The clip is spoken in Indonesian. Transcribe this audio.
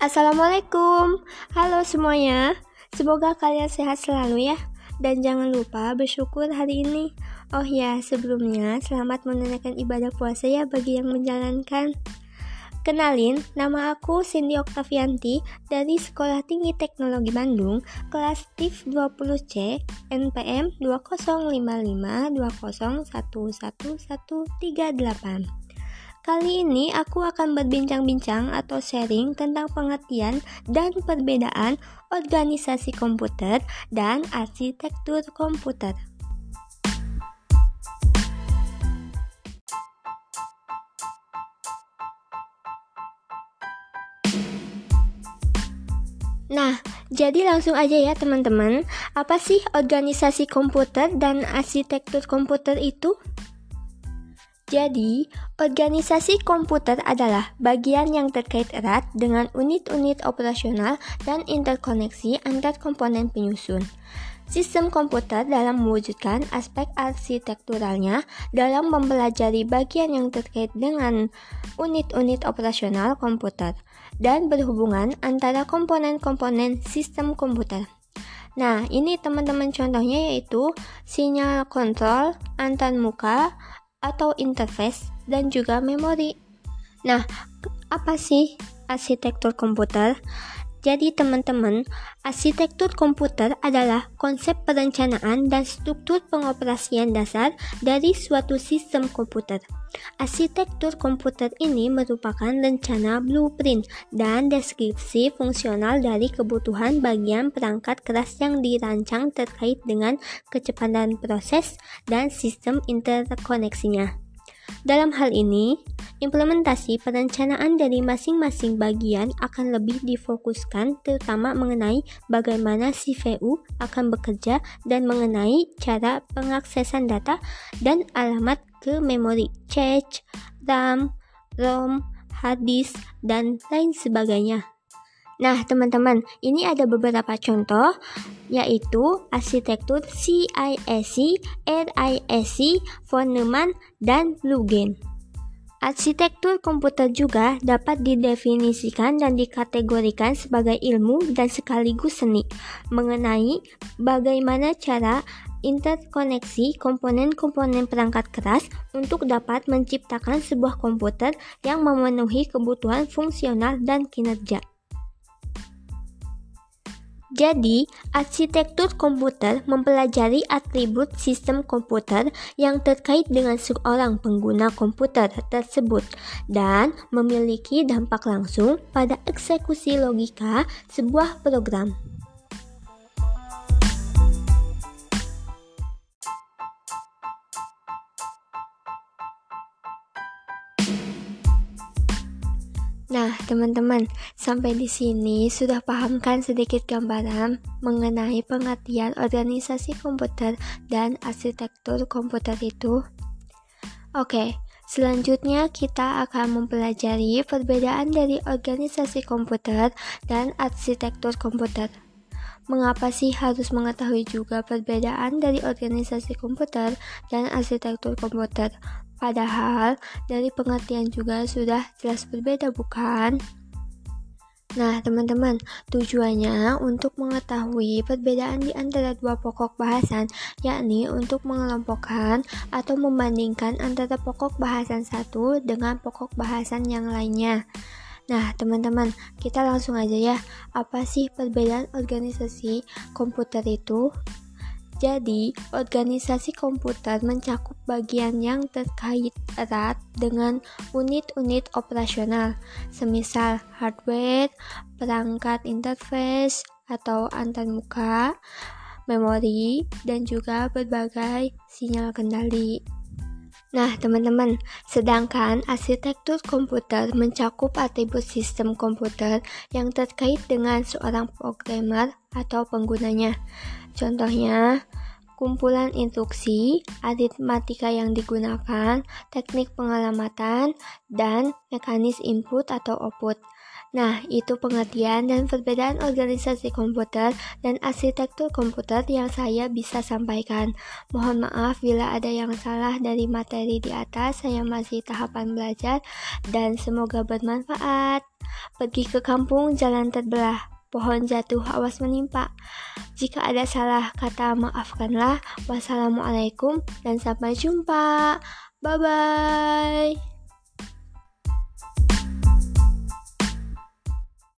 Assalamualaikum, halo semuanya. Semoga kalian sehat selalu ya. Dan jangan lupa bersyukur hari ini. Oh ya, sebelumnya selamat menunaikan ibadah puasa ya bagi yang menjalankan. Kenalin, nama aku Cindy Oktavianti dari Sekolah Tinggi Teknologi Bandung, kelas TIF 20C, NPM 205520111138. Kali ini aku akan berbincang-bincang atau sharing tentang pengertian dan perbedaan organisasi komputer dan arsitektur komputer. Nah, jadi langsung aja ya teman-teman, apa sih organisasi komputer dan arsitektur komputer itu? Jadi, organisasi komputer adalah bagian yang terkait erat dengan unit-unit operasional dan interkoneksi antar komponen penyusun. Sistem komputer dalam mewujudkan aspek arsitekturalnya dalam mempelajari bagian yang terkait dengan unit-unit operasional komputer dan berhubungan antara komponen-komponen sistem komputer. Nah, ini teman-teman contohnya yaitu sinyal kontrol, antar muka, atau interface dan juga memori. Nah, apa sih arsitektur komputer? Jadi teman-teman, arsitektur komputer adalah konsep perencanaan dan struktur pengoperasian dasar dari suatu sistem komputer. Arsitektur komputer ini merupakan rencana blueprint dan deskripsi fungsional dari kebutuhan bagian perangkat keras yang dirancang terkait dengan kecepatan proses dan sistem interkoneksinya. Dalam hal ini, implementasi perencanaan dari masing-masing bagian akan lebih difokuskan terutama mengenai bagaimana CPU akan bekerja dan mengenai cara pengaksesan data dan alamat ke memori cache, RAM, ROM, hard disk, dan lain sebagainya. Nah, teman-teman, ini ada beberapa contoh yaitu arsitektur CISC, RISC, von Neumann, dan Lugen. Arsitektur komputer juga dapat didefinisikan dan dikategorikan sebagai ilmu dan sekaligus seni mengenai bagaimana cara interkoneksi komponen-komponen perangkat keras untuk dapat menciptakan sebuah komputer yang memenuhi kebutuhan fungsional dan kinerja. Jadi, arsitektur komputer mempelajari atribut sistem komputer yang terkait dengan seorang pengguna komputer tersebut dan memiliki dampak langsung pada eksekusi logika sebuah program. Teman-teman, sampai di sini sudah paham kan sedikit gambaran mengenai pengertian organisasi komputer dan arsitektur komputer itu? Oke, selanjutnya kita akan mempelajari perbedaan dari organisasi komputer dan arsitektur komputer. Mengapa sih harus mengetahui juga perbedaan dari organisasi komputer dan arsitektur komputer? Padahal dari pengertian juga sudah jelas berbeda bukan? Nah, teman-teman, tujuannya untuk mengetahui perbedaan di antara dua pokok bahasan, yakni untuk mengelompokkan atau membandingkan antara pokok bahasan satu dengan pokok bahasan yang lainnya. Nah, teman-teman, kita langsung aja ya. Apa sih perbedaan organisasi komputer itu? Jadi, organisasi komputer mencakup bagian yang terkait erat dengan unit-unit operasional, semisal hardware, perangkat interface atau antarmuka, memori, dan juga berbagai sinyal kendali. Nah, teman-teman, sedangkan arsitektur komputer mencakup atribut sistem komputer yang terkait dengan seorang programmer atau penggunanya. Contohnya, kumpulan instruksi, aritmatika yang digunakan, teknik pengalamatan, dan mekanis input atau output. Nah, itu pengertian dan perbedaan organisasi komputer dan arsitektur komputer yang saya bisa sampaikan. Mohon maaf bila ada yang salah dari materi di atas, saya masih tahapan belajar dan semoga bermanfaat. Pergi ke kampung, jalan terbelah. Pohon jatuh, awas menimpa. Jika ada salah kata, maafkanlah. Wassalamualaikum dan sampai jumpa. Bye bye.